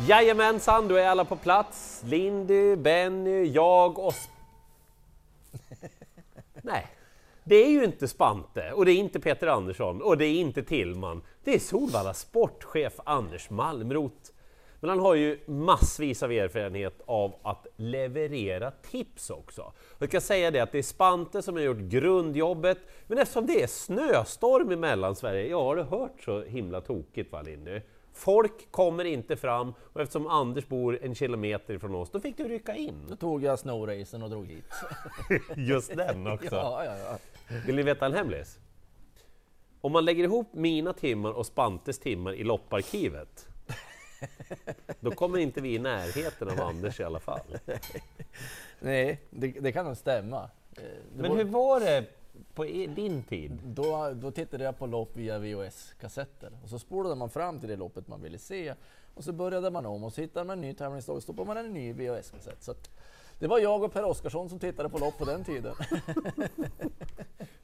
Jajamensan, då är alla på plats. Lindy, Benny, jag och... Nej, det är ju inte Spante och det är inte Peter Andersson och det är inte Tillman. Det är Solvalla sportchef Anders Malmrot. Men han har ju massvis av erfarenhet av att leverera tips också. Jag ska säga det att det är Spante som har gjort grundjobbet, men eftersom det är snöstorm i Mellansverige, ja har du hört så himla tokigt va Lindy? Folk kommer inte fram och eftersom Anders bor en kilometer ifrån oss, då fick du rycka in. Då tog jag snowracen och drog hit. Just den också. Ja, ja, ja. Vill ni veta en hemlis? Om man lägger ihop mina timmar och Spantes timmar i lopparkivet, då kommer inte vi i närheten av Anders i alla fall. Nej, det, det kan nog stämma. Eh, det Men var- hur var det på din tid? Då, då tittade jag på lopp via VHS-kassetter och så spolade man fram till det loppet man ville se och så började man om och så hittade man en ny tävlingsdag och stoppade man en ny VHS-kassett. Så det var jag och Per Oskarsson som tittade på lopp på den tiden.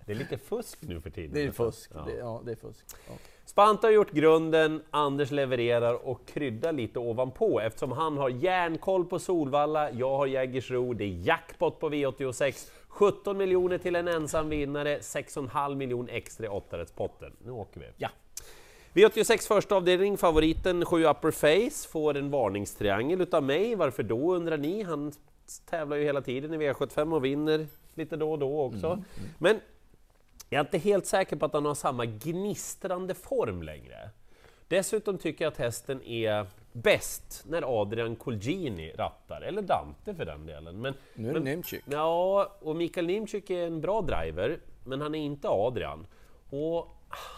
Det är lite fusk nu för tiden. Det är fusk. Ja. Det, ja, det är fusk. Ja. Spante har gjort grunden, Anders levererar och kryddar lite ovanpå eftersom han har järnkoll på Solvalla, jag har Jägersro, det är jackpot på V86, 17 miljoner till en ensam vinnare, 6,5 miljoner extra i åttarättspotten. Nu åker vi! Ja. V86 första avdelning, favoriten 7 Upper Face får en varningstriangel utav mig. Varför då undrar ni? Han tävlar ju hela tiden i V75 och vinner lite då och då också. Men jag är inte helt säker på att han har samma gnistrande form längre. Dessutom tycker jag att hästen är bäst när Adrian Colgjini rattar, eller Dante för den delen. Men, Nu är det men, Nimczyk. Ja, och Mikael Nimczyk är en bra driver, men han är inte Adrian. Och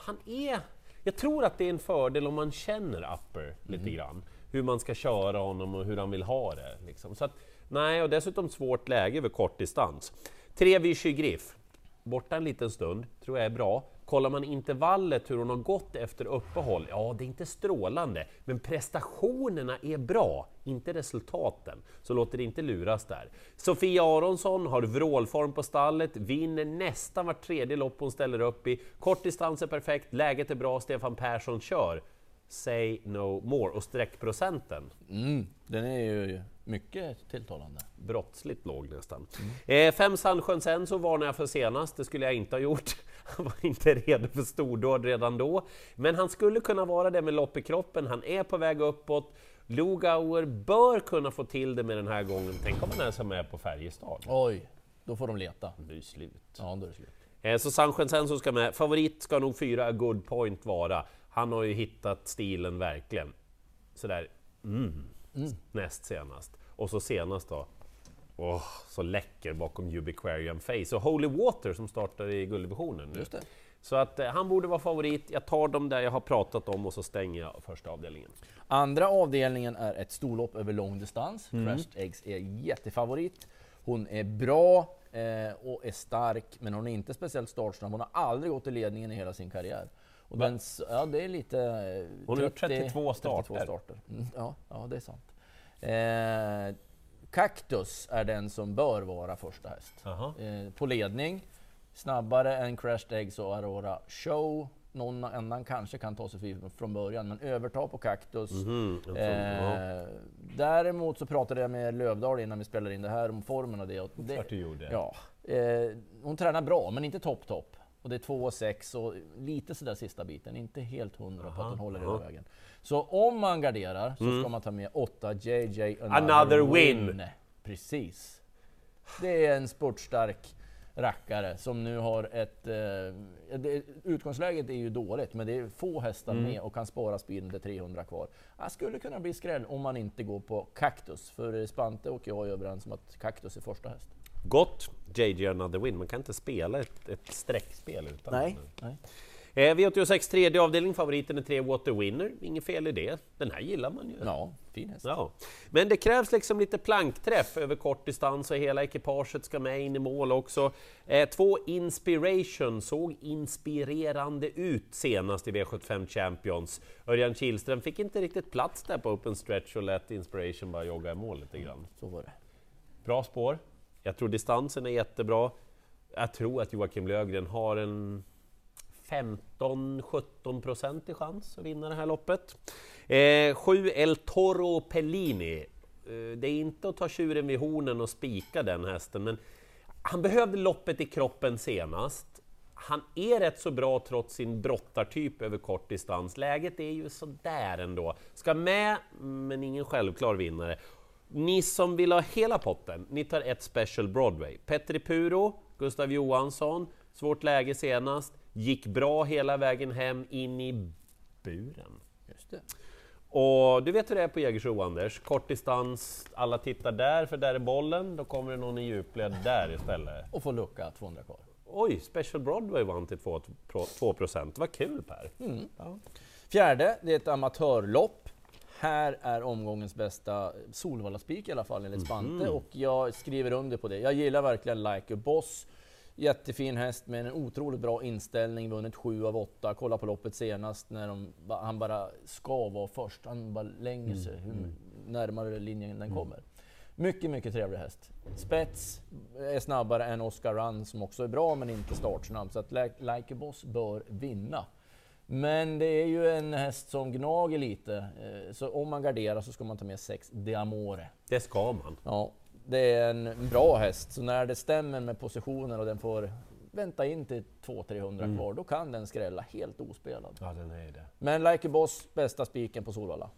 han är... Jag tror att det är en fördel om man känner Upper lite grann. Hur man ska köra honom och hur han vill ha det. Liksom. Så att, nej, och dessutom svårt läge över kort distans. Tre Vichy Griff. Borta en liten stund, tror jag är bra. Kollar man intervallet, hur hon har gått efter uppehåll, ja, det är inte strålande, men prestationerna är bra, inte resultaten. Så låter det inte luras där. Sofia Aronsson har vrålform på stallet, vinner nästan vart tredje lopp hon ställer upp i. Kort distans är perfekt, läget är bra, Stefan Persson kör. Say no more. Och streckprocenten, Mm, den är ju mycket tilltalande. brottsligt låg nästan. Eh, fem Sandsjön sen så varnade jag för senast, det skulle jag inte ha gjort. Han var inte redo för stordåd redan då. Men han skulle kunna vara det med lopp i kroppen, han är på väg uppåt. Lugauer bör kunna få till det med den här gången. Tänk om han ens är med på Färjestad. Oj, då får de leta. Det är slut. Ja, då är det slut. Eh, Så Sandsjön ska med. Favorit ska nog fyra Good Point vara. Han har ju hittat stilen verkligen. Sådär, mm, näst senast. Och så senast då, åh, så läcker bakom Ubiquarium Face. Och Holy Water som startar i gulddivisionen nu. Just det. Så att eh, han borde vara favorit. Jag tar dem där jag har pratat om och så stänger jag första avdelningen. Andra avdelningen är ett storlopp över lång distans. Crashed Eggs är jättefavorit. Hon är bra eh, och är stark, men hon är inte speciellt startsnabb. Hon har aldrig gått i ledningen i hela sin karriär. Och den, ja, det är lite... Hon har gjort 32 starter. 32 starter. Mm, ja, ja, det är sant. Eh, Cactus är den som bör vara första häst. Eh, på ledning, snabbare än Crashed Eggs och Aurora Show. Någon annan kanske kan ta sig fri från början, men överta på Cactus. Tror- ja. Eh, däremot så pratade jag med Lövdahl innan vi spelade in det här om formen och det. Och det gjorde. ja, eh, hon tränar bra, men inte topp topp. Och det är 2 och 6 och lite sådär sista biten, inte helt hundra på att hon håller hela vägen. Så om man garderar så ska man ta med 8 JJ Another, Another win. Precis. Det är en spurtstark rackare som nu har ett... Eh, det, utgångsläget är ju dåligt, men det är få hästar med och kan spara speeden till 300 kvar. Det skulle kunna bli skräll om man inte går på Cactus, för Spante och jag är överens om att Cactus är första häst. Gott, JJ Another Win. Man kan inte spela ett, ett streckspel utan Nej. Nej. Eh, V86 tredje avdelning, favoriten är 3 Water Winner. Inget fel i det. Den här gillar man ju. Ja, fin häst. Ja. Men det krävs liksom lite plankträff över kort distans och hela ekipaget ska med in i mål också. Eh, två Inspiration såg inspirerande ut senast i V75 Champions. Örjan Kihlström fick inte riktigt plats där på open stretch och lät Inspiration bara jogga i mål lite grann. Så var det. Bra spår. Jag tror distansen är jättebra. Jag tror att Joakim Lögren har en 15-17 procent i chans att vinna det här loppet. Eh, El Toro Pellini. Eh, det är inte att ta tjuren vid hornen och spika den hästen, men han behövde loppet i kroppen senast. Han är rätt så bra trots sin brottartyp över kort distans. Läget är ju sådär ändå. Ska med, men ingen självklar vinnare. Ni som vill ha hela potten, ni tar ett Special Broadway. Petri Puro, Gustav Johansson, svårt läge senast, gick bra hela vägen hem in i buren. Just det. Och du vet hur det är på Jägersro Anders, kort distans, alla tittar där för där är bollen, då kommer det någon i djupled där istället. Och få lucka 200 kvar. Oj, Special Broadway vann till 2 2 procent. Vad kul Per! Ja. Fjärde, det är ett amatörlopp. Här är omgångens bästa Solvalla spik i alla fall enligt Spante och jag skriver under på det. Jag gillar verkligen Like a Boss. Jättefin häst med en otroligt bra inställning, vunnit 7 av 8. Kolla på loppet senast när de, han bara ska vara först. Han bara länger sig hur närmare linjen den kommer. Mycket, mycket trevlig häst. Spets är snabbare än Oscar Run som också är bra men inte startsnabb. Så att Like Boss bör vinna. Men det är ju en häst som gnager lite. eh, Så om man garderar så ska man ta med 6 De Amore. Det ska man. Ja, det är en bra häst. Så när det stämmer med positionen och den får vänta in till 200-300 kvar, då kan den skrälla helt ospelad. Ja, den är det. Men Like a Boss, bästa spiken på Solvalla.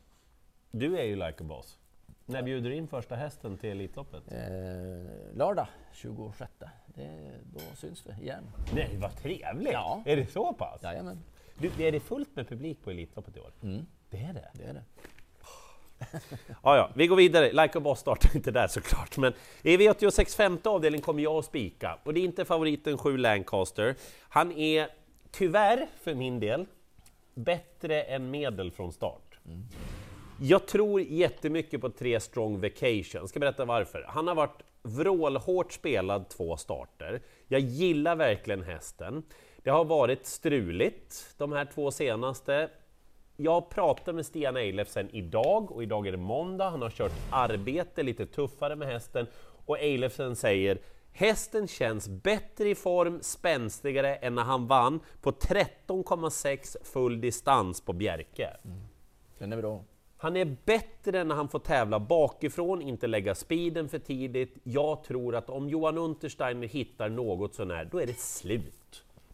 Du är ju like a boss. När bjuder du in första hästen till Elitloppet? Eh, lördag 26. Det, då syns vi igen. Nej, vad trevligt! Ja. Är det så pass? Jajamän, Du, är det fullt med publik på Elitloppet i år? Mm. Det är det? det är det. Ja, ja, vi går vidare. Like a Boss startar inte där såklart, men i V86 femte avdelning kommer jag att spika. Och det är inte favoriten 7 Lancaster. Han är, tyvärr för min del, bättre än medel från start. Jag tror jättemycket på tre strong vacation. Ska berätta varför. Han har varit vrålhårt spelad två starter. Jag gillar verkligen hästen. Det har varit struligt de här två senaste. Jag pratade med Stian Eilefsen idag och idag är det måndag. Han har kört arbete lite tuffare med hästen och Eilefsen säger Hästen känns bättre i form, spänstigare än när han vann på 13,6 full distans på Bjerke. Den är bra. Han är bättre när han får tävla bakifrån, inte lägga speeden för tidigt. Jag tror att om Johan Untersteiner hittar något sånär, då är det slut.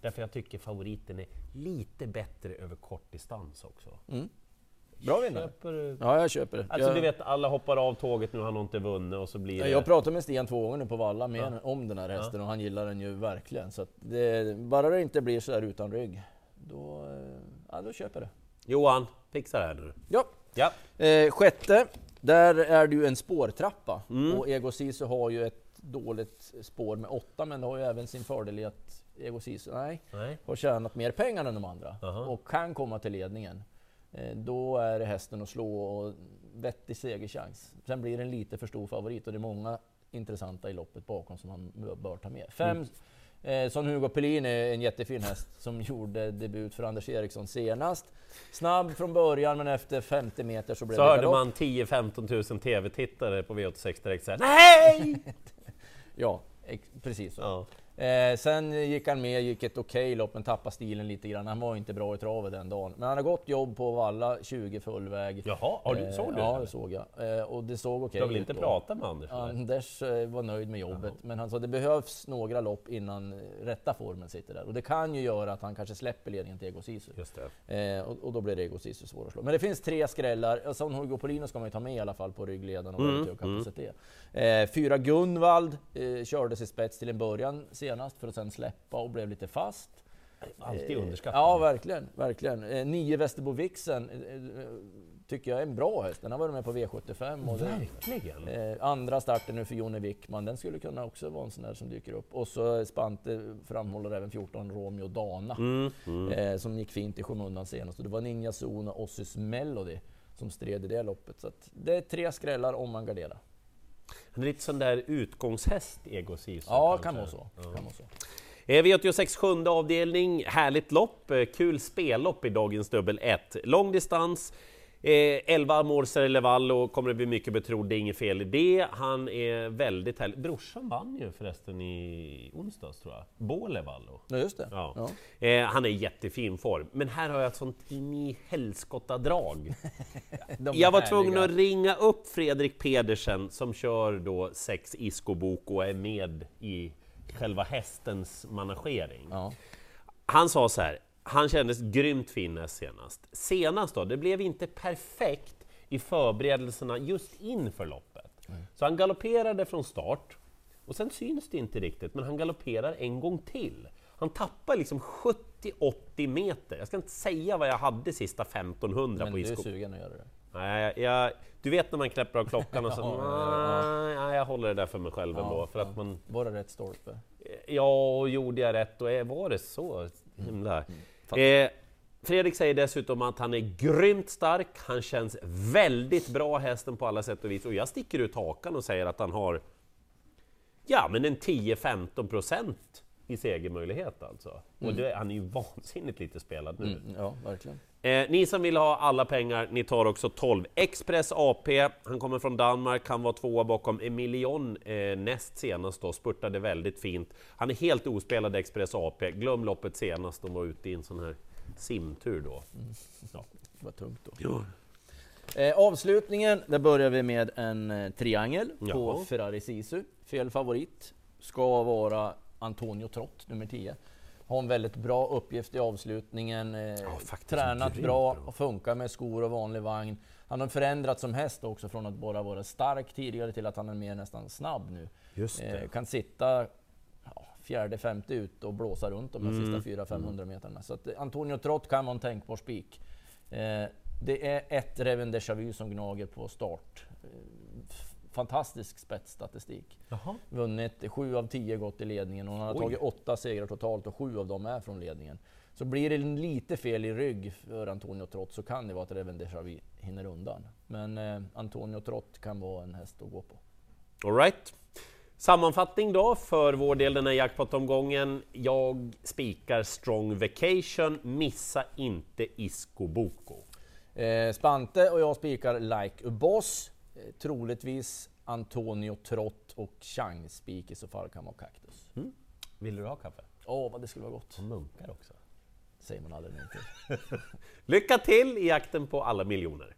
Därför jag tycker favoriten är lite bättre över kortdistans också. Bra vinnare. Köper? Ja, jag köper det. Alltså jag, du vet, alla hoppar av tåget nu, han har inte vunnit och så blir det... Jag pratade med Stian två gånger nu på Valla med om den här hästen och han gillar den ju verkligen. Så det, bara det inte blir så här utan rygg, då, eh, ja, då köper jag det. Johan, fixa det här nu. Ja. Ja. Eh, sjätte, där är det ju en spårtrappa. Mm. Och Ego Sisu har ju ett dåligt spår med åtta, men det har ju även sin fördel i att Ego Sisu, nej, Nej. har tjänat mer pengar än de andra Aha. och kan komma till ledningen. Eh, då är det hästen att slå och vettig segerchans. Sen blir det en lite för stor favorit och det är många intressanta i loppet bakom som man bör- ta med. Fem, Mm. Eh, som Hugo Pellin är en jättefin häst som gjorde debut för Anders Eriksson senast. Snabb från början men efter 50 meter så blev Så det hörde galopp. man 10-15 000 TV-tittare på V86 direkt säga Nej! Ja, precis så. ja. Eh, sen gick han med, gick ett okej lopp men tappade stilen lite grann. Han var inte bra i travet den dagen. Men han har gått jobb på Valla, 20 fullväg. Jaha, har du, såg du Ja, det? såg jag. Eh, och det såg okej Du har väl ut inte då. pratat med Anders? eller? Anders eh, var nöjd med jobbet, men han sa det behövs några lopp innan eh, rätta formen sitter där. Och det kan ju göra att han kanske släpper ledningen till Ego Sisu. Just det. Eh, och, och då blir det Ego Sisu svår att slå. Men det finns tre skrällar. Som Hugo Polino ska man ju ta med i alla fall på ryggledaren och Mm, hög kapacitet. Eh, fyra Gunvald eh, kördes i spets till en början senast för att sen släppa och blev lite fast. Alltid Eh, underskattat. Ja, verkligen. verkligen. Eh, nio Västerbo Vixen eh, tycker jag är en bra häst. Den har varit med på V75. Och det, Verkligen! Eh, andra starten nu för Jonny Wickman, den skulle kunna också vara en sån där som dyker upp. Och så Spante framhåller även 14 Romeo Dana, Mm, mm. eh, som gick fint i skymundan senast. Och det var Ninja Zon och Ossis Melody som stred i det loppet. Så att det är tre skrällar om man garderar. Han är lite sån där utgångshäst, Ego Sisu. Ja, kanske. kan vara så. Kan vara så. Eh, V86 sjunde avdelning, härligt lopp, eh, kul spellopp i dagens dubbel 1. Lång distans, Eh, 11 Morser Levallo kommer det bli mycket betrodd, det är inget fel i det. Han är väldigt härlig. Brorsan vann ju förresten i onsdags tror jag. Bo Levallo. Ja, just det. Ja. Eh, han är i jättefin form. Men här har jag ett sånt in i helskotta-drag. De är Jag var tvungen att ringa upp Fredrik Pedersen som kör då sex Iskobok och är med i själva hästens managering. Ja. Han sa så här, han kändes grymt fin näst senast. Senast då, det blev inte perfekt i förberedelserna just inför loppet. Så han galopperade från start, och sen syns det inte riktigt, men han galopperar en gång till. Han tappar liksom 70-80 meter. Jag ska inte säga vad jag hade sista 1500 Men på du är sugen att göra det? Nej, jag, du vet när man knäpper av klockan och så... Ja, ja, nej, nej, jag håller det där för mig själv ändå. För att man, Var det rätt stolpe? ja, och gjorde jag rätt? Och var det så himla... Fattar. Eh, Fredrik säger dessutom att han är grymt stark, han känns väldigt bra hästen på alla sätt och vis. Och jag sticker ut hakan och säger att han har ja, men en 10-15 procent i segermöjlighet alltså. Och det, han är ju vansinnigt lite spelad nu. Mm, ja, verkligen. Eh, ni som vill ha alla pengar, ni tar också 12. Express AP, han kommer från Danmark, han var tvåa bakom Emilion eh, näst senast då, spurtade väldigt fint. Han är helt ospelad Express AP, glöm loppet senast, de var ute i en sån här simtur då. Ja. Det var tungt då. Ja. Eh, avslutningen, där börjar vi med en eh, triangel på Jaha. Ferrari Sisu. Fel favorit ska vara Antonio Trott, nummer 10. Har en väldigt bra uppgift i avslutningen. Eh, faktiskt tränat bra bra. och funkar med skor och vanlig vagn. Han har förändrats som häst också från att bara vara stark tidigare till att han är mer nästan snabb nu. Eh, kan sitta ja, fjärde, femte ut och blåsa runt de här Mm, sista 400-500 meterna. Så att eh, Antonio Trott kan vara en tänkbar spik. Eh, det är ett Reven Déjà Vu som gnager på start. Fantastisk spetsstatistik. Jaha. Vunnit 7 av 10 gått i ledningen och han har Oj. tagit åtta segrar totalt och sju av dem är från ledningen. Så blir det lite fel i rygg för Antonio Trott så kan det vara att Déjà Vu hinner undan. Men eh, Antonio Trott kan vara en häst att gå på. All right. Sammanfattning då för vår del den här jackpot-omgången. Jag spikar Strong Vacation, missa inte Isko Boko. Eh, Spante och jag spikar Like a Boss. Eh, troligtvis Antonio Trott och Chang spik i så fall kan vara Cactus. Vill du ha kaffe? Åh, vad det skulle vara gott. Och munkar också. Säger man aldrig nej till. Lycka till i jakten på alla miljoner!